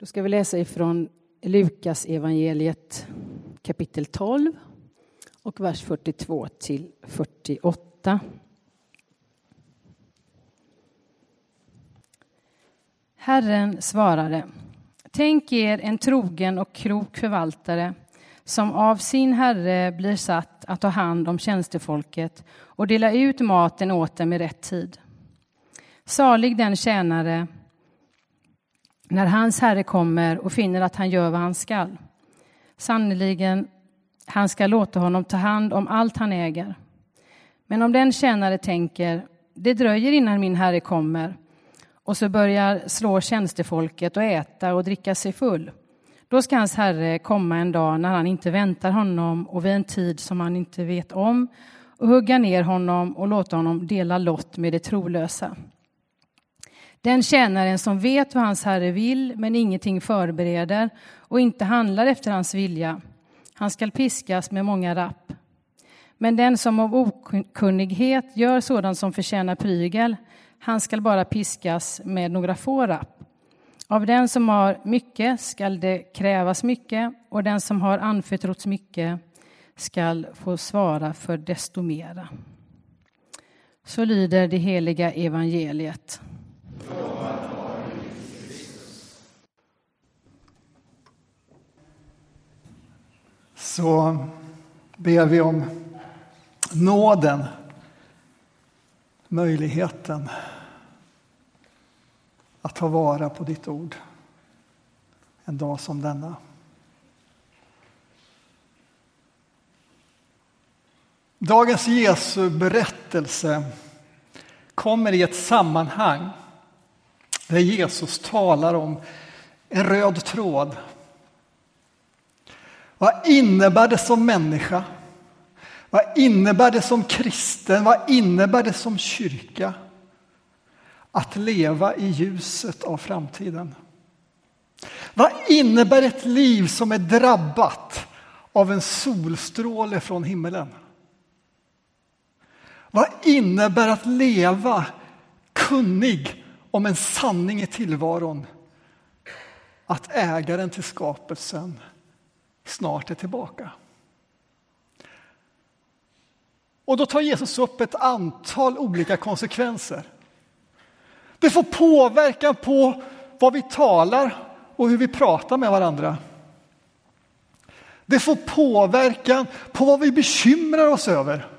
Då ska vi läsa ifrån Lukas evangeliet kapitel 12 och vers 42 till 48. Herren svarade Tänk er en trogen och klok förvaltare som av sin herre blir satt att ta hand om tjänstefolket och dela ut maten åt dem i rätt tid. Salig den tjänare när hans herre kommer och finner att han gör vad han skall. Sannerligen, han ska låta honom ta hand om allt han äger. Men om den tjänare tänker, det dröjer innan min herre kommer och så börjar slå tjänstefolket och äta och dricka sig full. Då ska hans herre komma en dag när han inte väntar honom och vid en tid som han inte vet om och hugga ner honom och låta honom dela lott med de trolösa. Den tjänaren som vet vad hans herre vill men ingenting förbereder och inte handlar efter hans vilja, han skall piskas med många rapp. Men den som av okunnighet gör sådant som förtjänar prygel, han skall bara piskas med några få rapp. Av den som har mycket skall det krävas mycket och den som har anförtrotts mycket skall få svara för desto mera. Så lyder det heliga evangeliet. Så ber vi om nåden, möjligheten att ta vara på ditt ord en dag som denna. Dagens Jesu berättelse kommer i ett sammanhang där Jesus talar om en röd tråd. Vad innebär det som människa? Vad innebär det som kristen? Vad innebär det som kyrka? Att leva i ljuset av framtiden. Vad innebär ett liv som är drabbat av en solstråle från himmelen? Vad innebär att leva kunnig om en sanning i tillvaron? Att ägaren till skapelsen snart är tillbaka. Och då tar Jesus upp ett antal olika konsekvenser. Det får påverkan på vad vi talar och hur vi pratar med varandra. Det får påverkan på vad vi bekymrar oss över.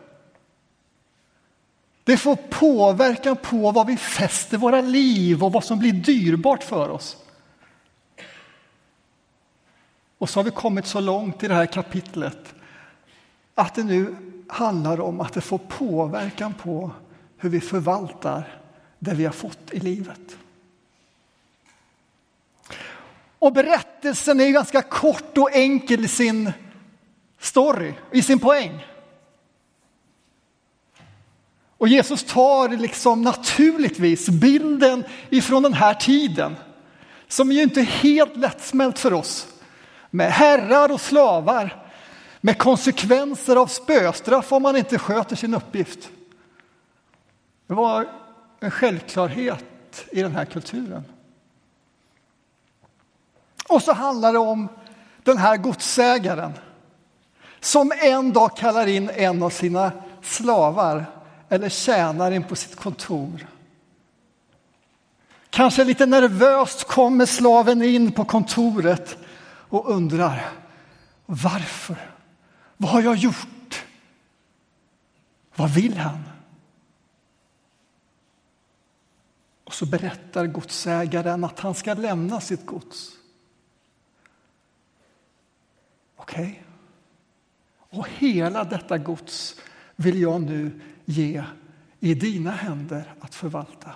Det får påverkan på vad vi fäster våra liv och vad som blir dyrbart för oss. Och så har vi kommit så långt i det här kapitlet att det nu handlar om att det får påverkan på hur vi förvaltar det vi har fått i livet. Och berättelsen är ganska kort och enkel i sin story, i sin poäng. Och Jesus tar liksom naturligtvis bilden ifrån den här tiden som ju inte är helt lättsmält för oss med herrar och slavar med konsekvenser av spöstraff om man inte sköter sin uppgift. Det var en självklarhet i den här kulturen. Och så handlar det om den här godsägaren som en dag kallar in en av sina slavar eller tjänaren på sitt kontor. Kanske lite nervöst kommer slaven in på kontoret och undrar varför? Vad har jag gjort? Vad vill han? Och så berättar godsägaren att han ska lämna sitt gods. Okej. Okay. Och hela detta gods vill jag nu ge i dina händer att förvalta.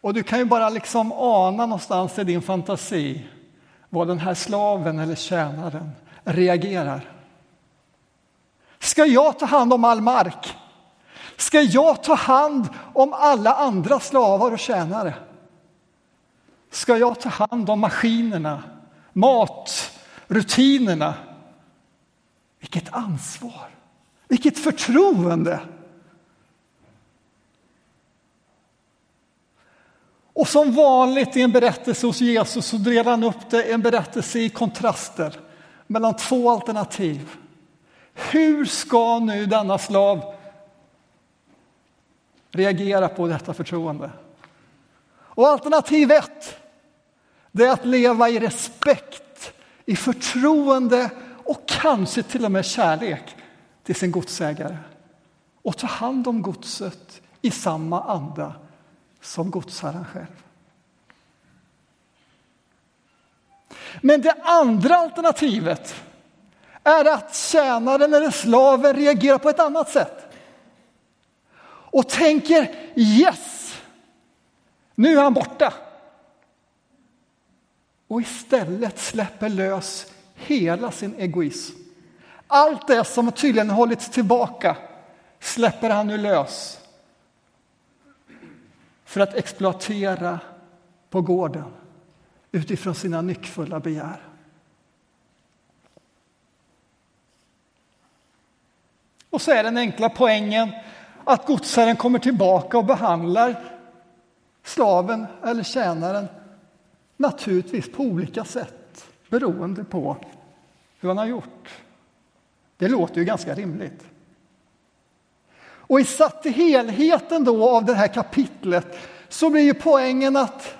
Och du kan ju bara liksom ana någonstans i din fantasi vad den här slaven eller tjänaren reagerar. Ska jag ta hand om all mark? Ska jag ta hand om alla andra slavar och tjänare? Ska jag ta hand om maskinerna, matrutinerna? Vilket ansvar! Vilket förtroende! Och som vanligt i en berättelse hos Jesus så delar han upp det i en berättelse i kontraster mellan två alternativ. Hur ska nu denna slav reagera på detta förtroende? Och alternativ ett, det är att leva i respekt, i förtroende och kanske till och med kärlek till sin godsägare och ta hand om godset i samma anda som godsherren själv. Men det andra alternativet är att tjänaren eller slaven reagerar på ett annat sätt och tänker yes, nu är han borta. Och istället släpper lös hela sin egoism. Allt det som tydligen hållits tillbaka släpper han nu lös för att exploatera på gården utifrån sina nyckfulla begär. Och så är den enkla poängen att godsherren kommer tillbaka och behandlar slaven eller tjänaren naturligtvis på olika sätt beroende på hur han har gjort. Det låter ju ganska rimligt. Och i satt till helheten då av det här kapitlet så blir ju poängen att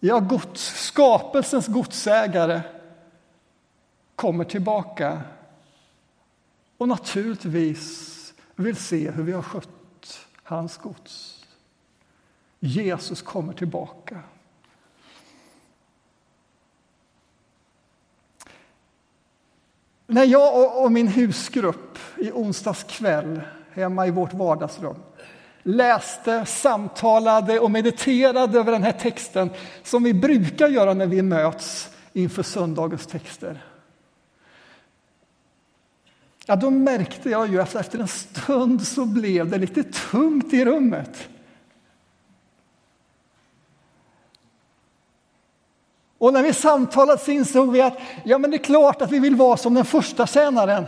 ja, gods, skapelsens godsägare kommer tillbaka och naturligtvis vill se hur vi har skött hans gods. Jesus kommer tillbaka. När jag och min husgrupp i onsdags kväll hemma i vårt vardagsrum läste, samtalade och mediterade över den här texten som vi brukar göra när vi möts inför söndagens texter. Ja, då märkte jag ju att efter en stund så blev det lite tungt i rummet. Och när vi samtalade så insåg vi att ja, men det är klart att vi vill vara som den första tjänaren.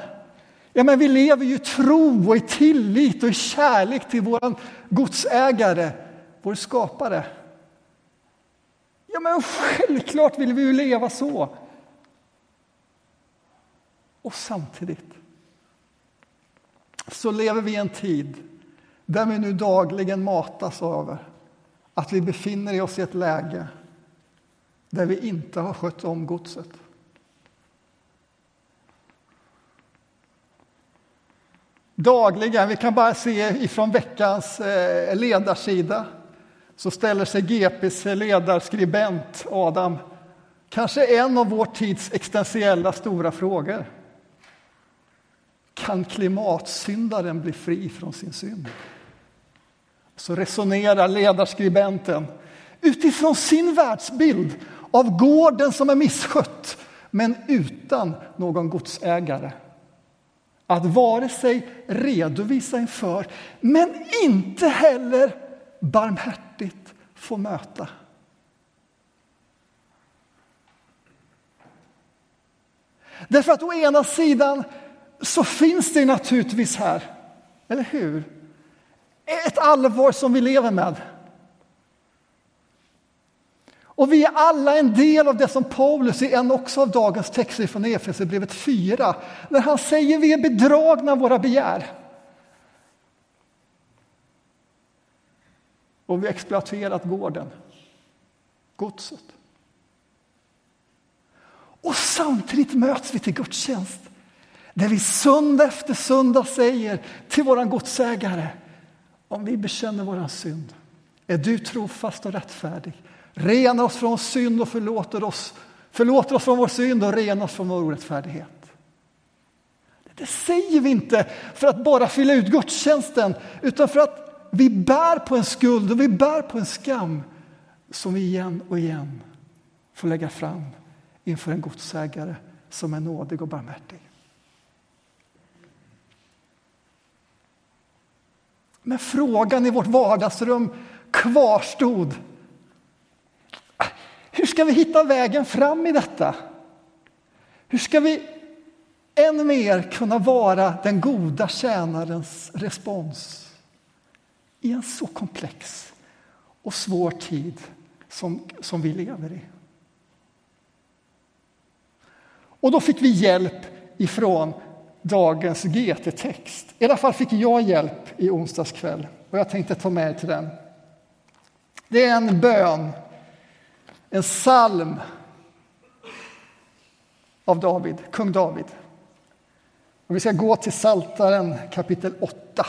Ja, men vi lever ju i tro och i tillit och i kärlek till vår godsägare, vår skapare. Ja, men självklart vill vi ju leva så. Och samtidigt så lever vi i en tid där vi nu dagligen matas över att vi befinner oss i ett läge där vi inte har skött om godset. Dagligen, vi kan bara se ifrån veckans eh, ledarsida så ställer sig GPs ledarskribent Adam kanske en av vår tids existentiella stora frågor. Kan klimatsyndaren bli fri från sin synd? Så resonerar ledarskribenten utifrån sin världsbild av gården som är misskött men utan någon godsägare. Att vare sig redovisa inför, men inte heller barmhärtigt få möta. Därför att å ena sidan så finns det naturligtvis här, eller hur? Ett allvar som vi lever med. Och vi är alla en del av det som Paulus i en också av dagens texter från Efesierbrevet 4, när han säger vi är bedragna av våra begär. Och vi har exploaterat gården, godset. Och samtidigt möts vi till gudstjänst där vi söndag efter söndag säger till våran godsägare om vi bekänner våran synd är du trofast och rättfärdig renar oss från synd och förlåter oss, förlåter oss från vår synd och renar oss från vår orättfärdighet. Det säger vi inte för att bara fylla ut gudstjänsten utan för att vi bär på en skuld och vi bär på en skam som vi igen och igen får lägga fram inför en godsägare som är nådig och barmhärtig. Men frågan i vårt vardagsrum kvarstod hur ska vi hitta vägen fram i detta? Hur ska vi än mer kunna vara den goda tjänarens respons i en så komplex och svår tid som, som vi lever i. Och då fick vi hjälp ifrån dagens GT-text. I alla fall fick jag hjälp i onsdags kväll och jag tänkte ta med er till den. Det är en bön, en psalm av David, kung David. Och vi ska gå till Saltaren kapitel 8.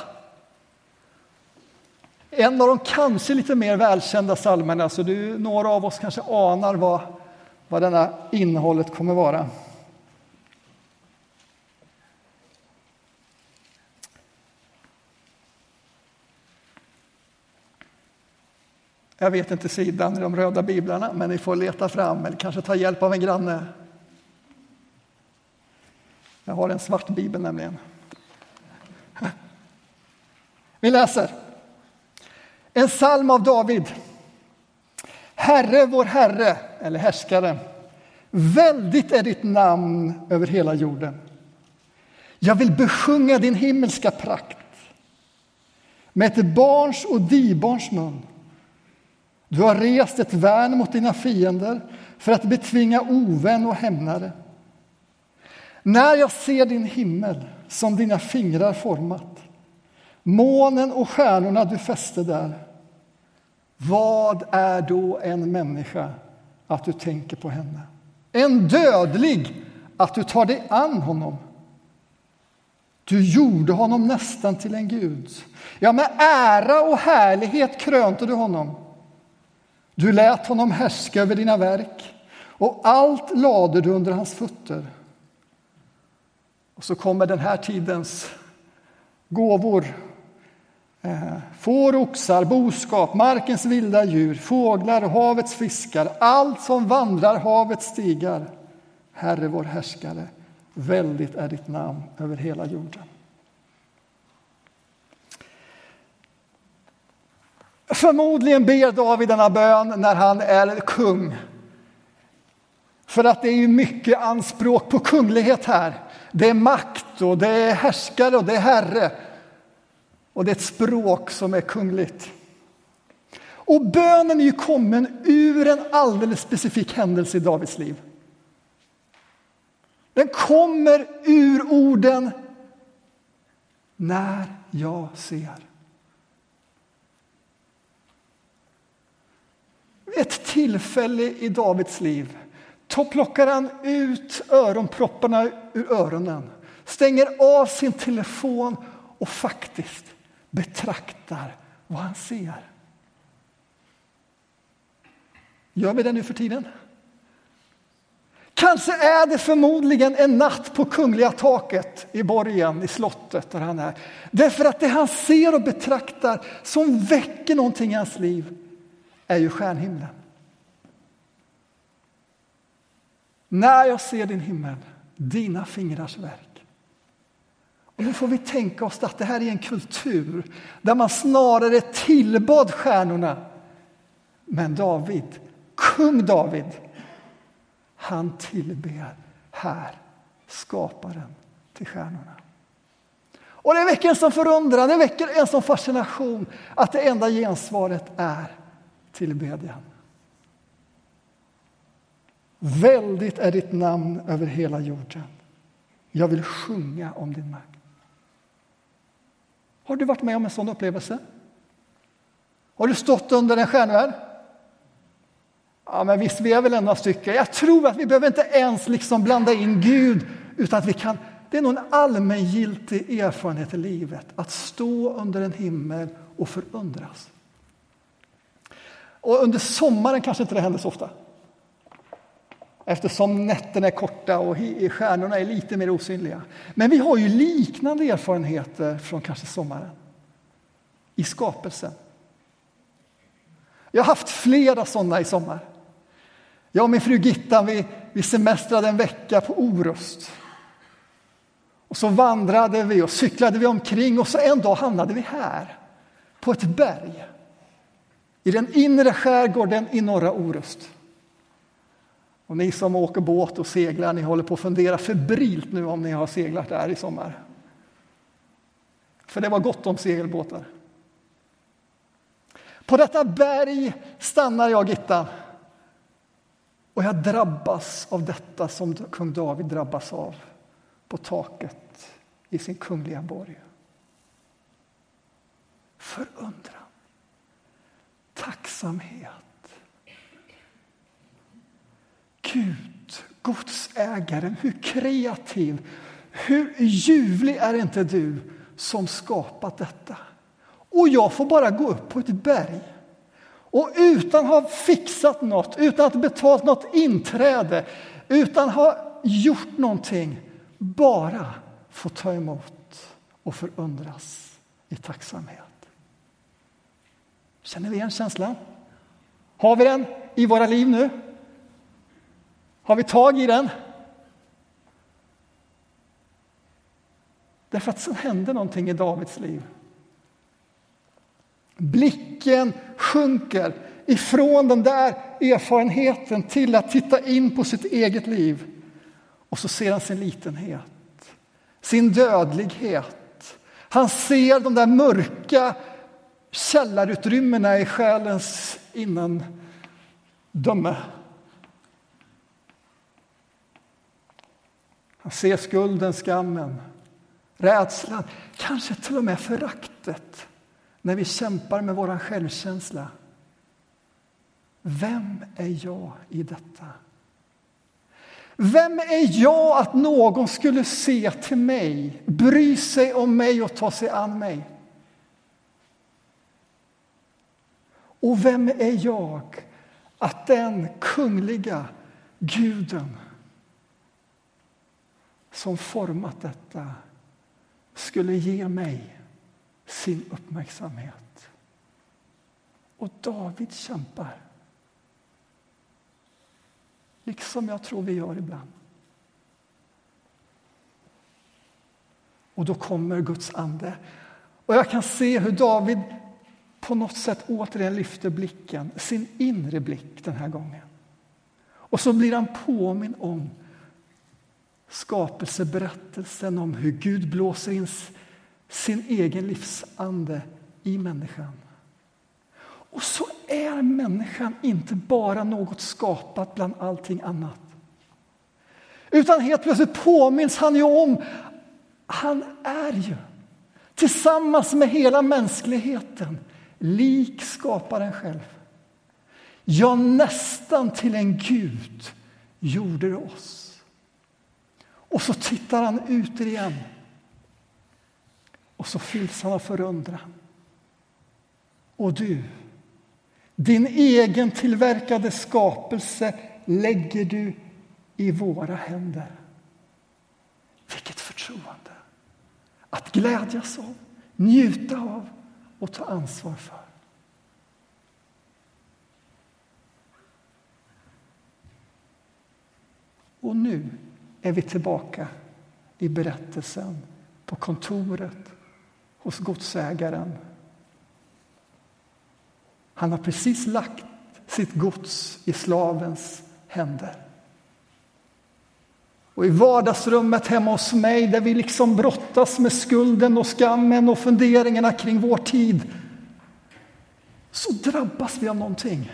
En av de kanske lite mer välkända psalmerna, så du, några av oss kanske anar vad, vad denna innehållet kommer vara. Jag vet inte sidan i de röda biblarna, men ni får leta fram eller kanske ta hjälp av en granne. Jag har en svart bibel nämligen. Vi läser. En psalm av David. Herre, vår Herre, eller härskare. Väldigt är ditt namn över hela jorden. Jag vill besjunga din himmelska prakt med ett barns och dibarns mun. Du har rest ett värn mot dina fiender för att betvinga ovän och hämnare. När jag ser din himmel som dina fingrar format, månen och stjärnorna du fäste där. Vad är då en människa att du tänker på henne? En dödlig att du tar dig an honom. Du gjorde honom nästan till en gud. Ja, med ära och härlighet krönte du honom. Du lät honom härska över dina verk och allt lade du under hans fötter. Och så kommer den här tidens gåvor. Eh, får, oxar, boskap, markens vilda djur, fåglar och havets fiskar, allt som vandrar havets stigar. Herre, vår härskare, väldigt är ditt namn över hela jorden. Förmodligen ber David denna bön när han är kung. För att det är mycket anspråk på kunglighet här. Det är makt och det är härskare och det är herre. Och det är ett språk som är kungligt. Och bönen är ju kommen ur en alldeles specifik händelse i Davids liv. Den kommer ur orden när jag ser. Ett tillfälle i Davids liv då plockar han ut öronpropparna ur öronen, stänger av sin telefon och faktiskt betraktar vad han ser. Gör vi det nu för tiden? Kanske är det förmodligen en natt på kungliga taket i borgen, i slottet där han är. Därför att det han ser och betraktar som väcker någonting i hans liv är ju stjärnhimlen. När jag ser din himmel, dina fingrars verk. Och nu får vi tänka oss att det här är en kultur där man snarare tillbad stjärnorna. Men David, kung David, han tillber här skaparen till stjärnorna. Och det väcker en sån förundran, det väcker en sån fascination att det enda gensvaret är tillbedjan. Väldigt är ditt namn över hela jorden. Jag vill sjunga om din makt. Har du varit med om en sån upplevelse? Har du stått under en stjärnvärld? Ja, men visst, vi är väl några stycken. Jag tror att vi behöver inte ens liksom blanda in Gud, utan att vi kan det är nog en allmängiltig erfarenhet i livet att stå under en himmel och förundras. Och under sommaren kanske inte det händer så ofta. Eftersom nätterna är korta och stjärnorna är lite mer osynliga. Men vi har ju liknande erfarenheter från kanske sommaren. I skapelsen. Jag har haft flera sådana i sommar. Jag och min fru Gittan, vi, vi semestrade en vecka på Orust. Och så vandrade vi och cyklade vi omkring och så en dag hamnade vi här, på ett berg i den inre skärgården i norra Orust. Och ni som åker båt och seglar, ni håller på att fundera febrilt nu om ni har seglat där i sommar. För det var gott om segelbåtar. På detta berg stannar jag, Gittan. Och jag drabbas av detta som kung David drabbas av på taket i sin kungliga borg. Förundran, tacksamhet. Gud, godsägaren, hur kreativ, hur ljuvlig är inte du som skapat detta? Och jag får bara gå upp på ett berg och utan att ha fixat något, utan att ha betalt något inträde, utan att ha gjort någonting, bara få ta emot och förundras i tacksamhet. Känner vi igen känslan? Har vi den i våra liv nu? Har vi tag i den? Därför att sen hände någonting i Davids liv. Blicken sjunker ifrån den där erfarenheten till att titta in på sitt eget liv. Och så ser han sin litenhet, sin dödlighet. Han ser de där mörka källarutrymmena i själens innandöme. Han ser skulden, skammen, rädslan, kanske till och med föraktet när vi kämpar med vår självkänsla. Vem är jag i detta? Vem är jag att någon skulle se till mig, bry sig om mig och ta sig an mig? Och vem är jag att den kungliga guden som format detta skulle ge mig sin uppmärksamhet. Och David kämpar. Liksom jag tror vi gör ibland. Och då kommer Guds ande. Och jag kan se hur David på något sätt återigen lyfter blicken, sin inre blick den här gången. Och så blir han påminn om skapelseberättelsen om hur Gud blåser in sin egen livsande i människan. Och så är människan inte bara något skapat bland allting annat. Utan helt plötsligt påminns han ju om, han är ju tillsammans med hela mänskligheten lik skaparen själv. Ja, nästan till en Gud gjorde det oss. Och så tittar han ut igen och så fylls han av förundran. Och du, din egen tillverkade skapelse lägger du i våra händer. Vilket förtroende! Att glädjas av, njuta av och ta ansvar för. Och nu är vi tillbaka i berättelsen på kontoret hos godsägaren. Han har precis lagt sitt gods i slavens händer. Och i vardagsrummet hemma hos mig där vi liksom brottas med skulden och skammen och funderingarna kring vår tid så drabbas vi av någonting.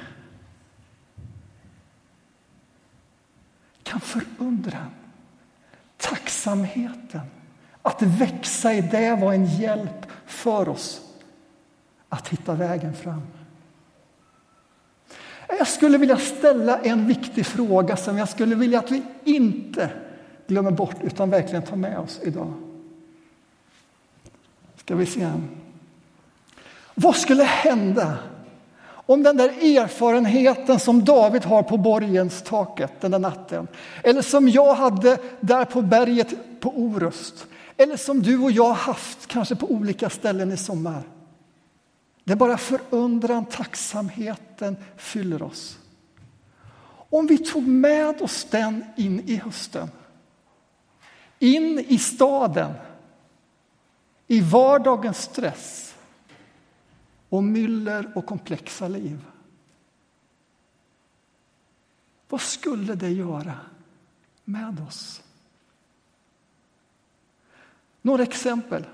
Kan förundran, tacksamheten att växa i det var en hjälp för oss att hitta vägen fram. Jag skulle vilja ställa en viktig fråga som jag skulle vilja att vi inte glömmer bort utan verkligen tar med oss idag. Ska vi se. Vad skulle hända om den där erfarenheten som David har på borgens taket den där natten eller som jag hade där på berget på Orust eller som du och jag haft kanske på olika ställen i sommar. Det är bara förundran, tacksamheten fyller oss. Om vi tog med oss den in i hösten, in i staden, i vardagens stress och myller och komplexa liv. Vad skulle det göra med oss? Några exempel.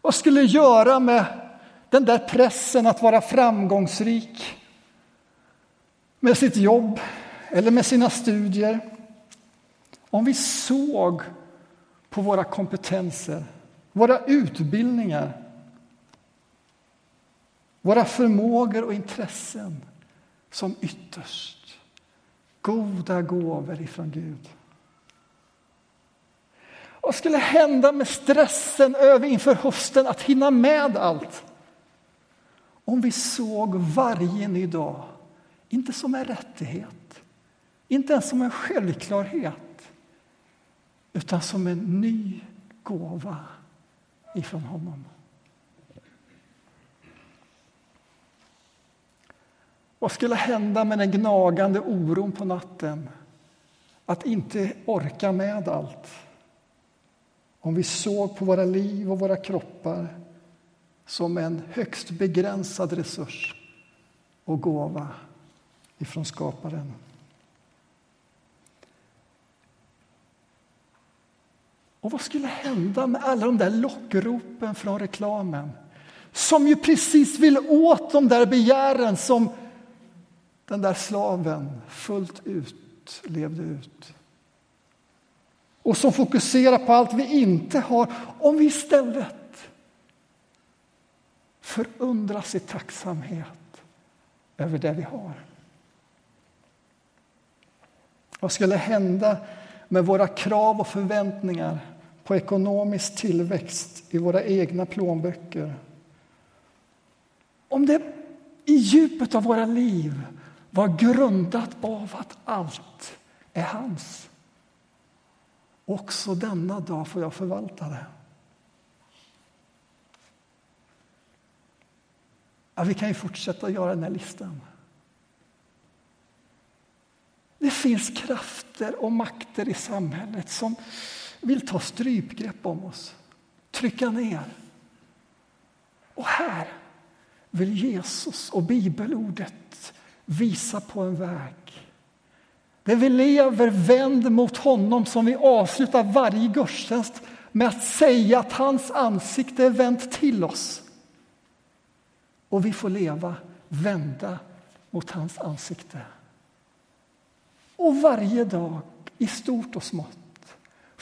Vad skulle det göra med den där pressen att vara framgångsrik med sitt jobb eller med sina studier? Om vi såg på våra kompetenser, våra utbildningar våra förmågor och intressen som ytterst goda gåvor ifrån Gud. Vad skulle hända med stressen över inför hösten att hinna med allt? Om vi såg varje ny dag, inte som en rättighet, inte ens som en självklarhet, utan som en ny gåva ifrån honom. Vad skulle hända med den gnagande oron på natten? Att inte orka med allt. Om vi såg på våra liv och våra kroppar som en högst begränsad resurs och gåva ifrån skaparen. Och vad skulle hända med alla de där lockropen från reklamen som ju precis vill åt de där begären som den där slaven fullt ut levde ut. Och som fokuserar på allt vi inte har, om vi istället förundras i tacksamhet över det vi har. Vad skulle hända med våra krav och förväntningar på ekonomisk tillväxt i våra egna plånböcker? Om det i djupet av våra liv var grundat av att allt är hans. Också denna dag får jag förvalta det. Ja, vi kan ju fortsätta göra den här listan. Det finns krafter och makter i samhället som vill ta strypgrepp om oss, trycka ner. Och här vill Jesus och bibelordet visa på en väg. Där vi lever vänd mot honom som vi avslutar varje gudstjänst med att säga att hans ansikte är vänt till oss. Och vi får leva vända mot hans ansikte. Och varje dag, i stort och smått,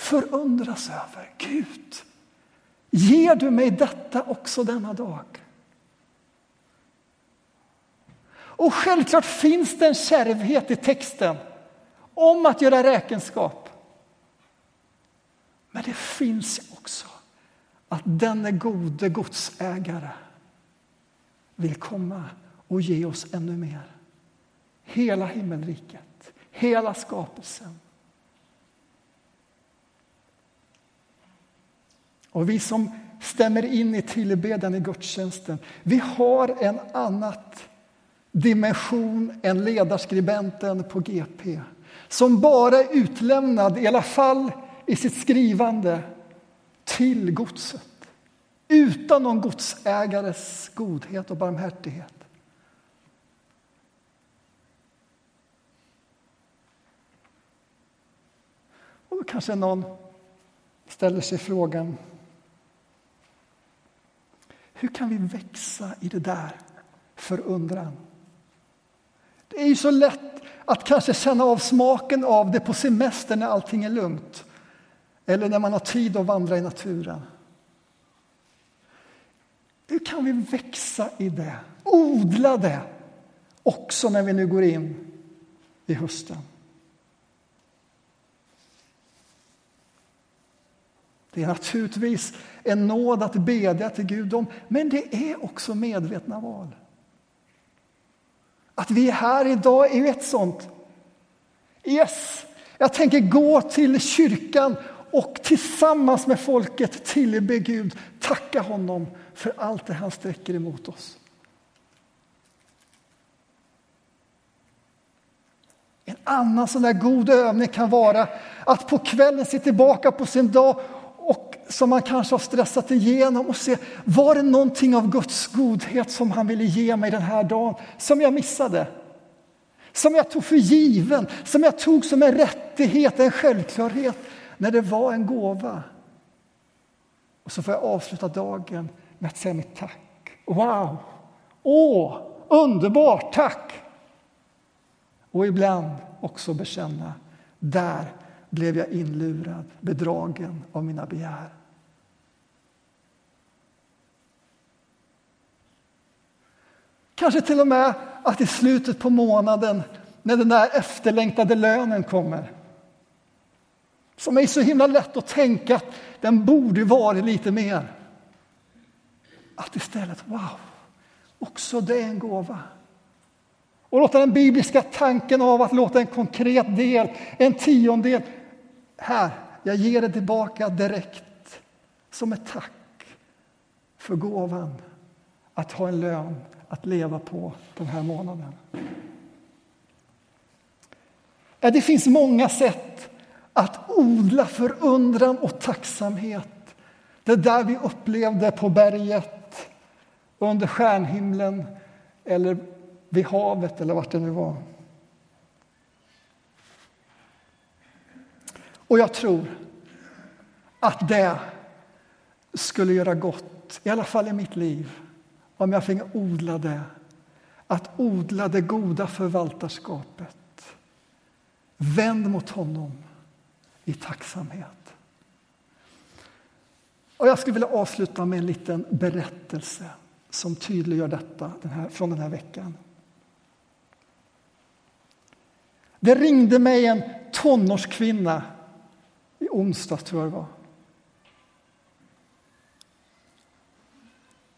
förundras över Gud. Ger du mig detta också denna dag? Och självklart finns det en kärvhet i texten om att göra räkenskap. Men det finns också att denne gode godsägare vill komma och ge oss ännu mer. Hela himmelriket, hela skapelsen. Och vi som stämmer in i tillbedjan i gudstjänsten, vi har en annat dimension än ledarskribenten på GP som bara är utlämnad, i alla fall i sitt skrivande, till godset utan någon godsägares godhet och barmhärtighet. Och då kanske någon ställer sig frågan hur kan vi växa i det där förundran? Det är ju så lätt att kanske känna av smaken av det på semestern när allting är lugnt eller när man har tid att vandra i naturen. Hur kan vi växa i det, odla det också när vi nu går in i hösten? Det är naturligtvis en nåd att bedja till Gud om, men det är också medvetna val. Att vi är här idag är ju ett sånt. Yes, jag tänker gå till kyrkan och tillsammans med folket tillbe Gud, tacka honom för allt det han sträcker emot oss. En annan sån där god övning kan vara att på kvällen se tillbaka på sin dag som man kanske har stressat igenom och se, var det någonting av Guds godhet som han ville ge mig den här dagen som jag missade? Som jag tog för given, som jag tog som en rättighet, en självklarhet, när det var en gåva. Och så får jag avsluta dagen med att säga mitt tack. Wow! Åh, underbart, tack! Och ibland också bekänna, där blev jag inlurad, bedragen av mina begär. Kanske till och med att i slutet på månaden, när den där efterlängtade lönen kommer som är så himla lätt att tänka att den borde varit lite mer. Att istället, wow, också det är en gåva. Och låta den bibliska tanken av att låta en konkret del, en tiondel, här, jag ger det tillbaka direkt som ett tack för gåvan att ha en lön att leva på den här månaden. Det finns många sätt att odla förundran och tacksamhet. Det där vi upplevde på berget, under stjärnhimlen eller vid havet eller vart det nu var. Och jag tror att det skulle göra gott, i alla fall i mitt liv, om jag fick odla det. Att odla det goda förvaltarskapet. Vänd mot honom i tacksamhet. Och jag skulle vilja avsluta med en liten berättelse som tydliggör detta den här, från den här veckan. Det ringde mig en tonårskvinna i onsdags, tror jag det var.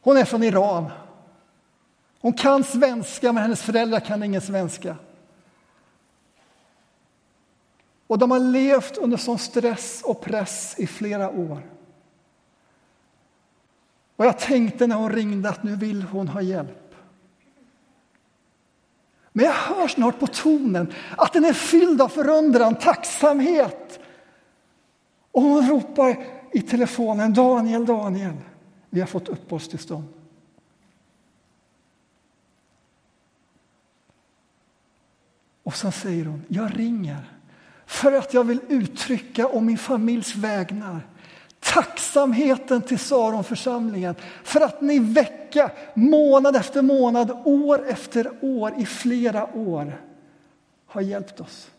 Hon är från Iran. Hon kan svenska, men hennes föräldrar kan ingen svenska. Och de har levt under sån stress och press i flera år. Och jag tänkte när hon ringde att nu vill hon ha hjälp. Men jag hör snart på tonen att den är fylld av förundran, tacksamhet. Och hon ropar i telefonen, Daniel, Daniel, vi har fått uppehållstillstånd. Och sen säger hon, jag ringer för att jag vill uttrycka om min familjs vägnar tacksamheten till Saronförsamlingen för att ni vecka, månad efter månad, år efter år i flera år har hjälpt oss.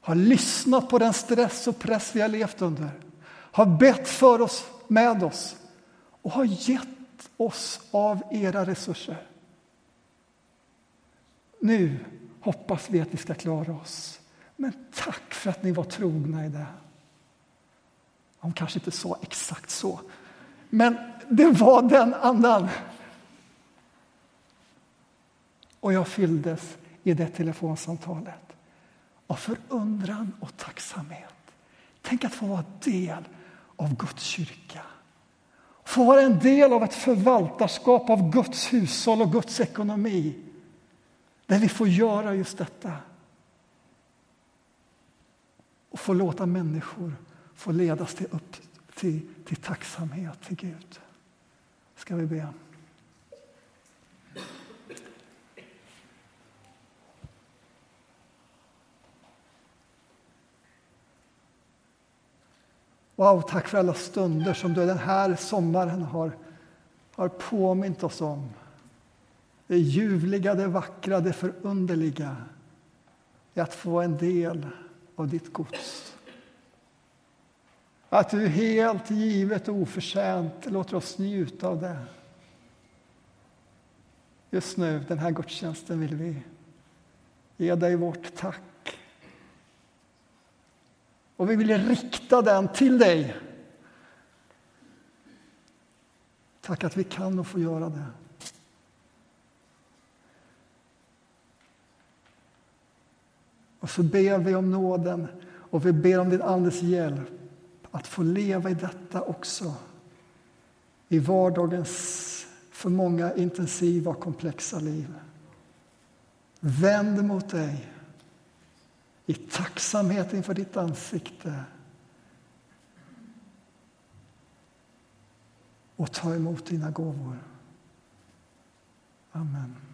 Har lyssnat på den stress och press vi har levt under. Har bett för oss, med oss och har gett oss av era resurser. Nu hoppas vi att vi ska klara oss. Men tack för att ni var trogna i det. Hon kanske inte sa exakt så, men det var den andan. Och jag fylldes i det telefonsamtalet av förundran och tacksamhet. Tänk att få vara del av Guds kyrka. Få vara en del av ett förvaltarskap av Guds hushåll och Guds ekonomi. Där vi får göra just detta och få låta människor få ledas till, upp, till, till tacksamhet till Gud. Ska vi be. Wow, tack för alla stunder som du den här sommaren har, har påmint oss om. Det ljuvliga, det vackra, det förunderliga i att få en del av ditt gods. Att du helt givet och oförtjänt låter oss njuta av det. Just nu, den här gudstjänsten, vill vi ge dig vårt tack. Och vi vill rikta den till dig. Tack att vi kan och får göra det. Och så ber vi om nåden och vi ber om din Andes hjälp att få leva i detta också i vardagens för många intensiva och komplexa liv. Vänd mot dig i tacksamhet inför ditt ansikte och ta emot dina gåvor. Amen.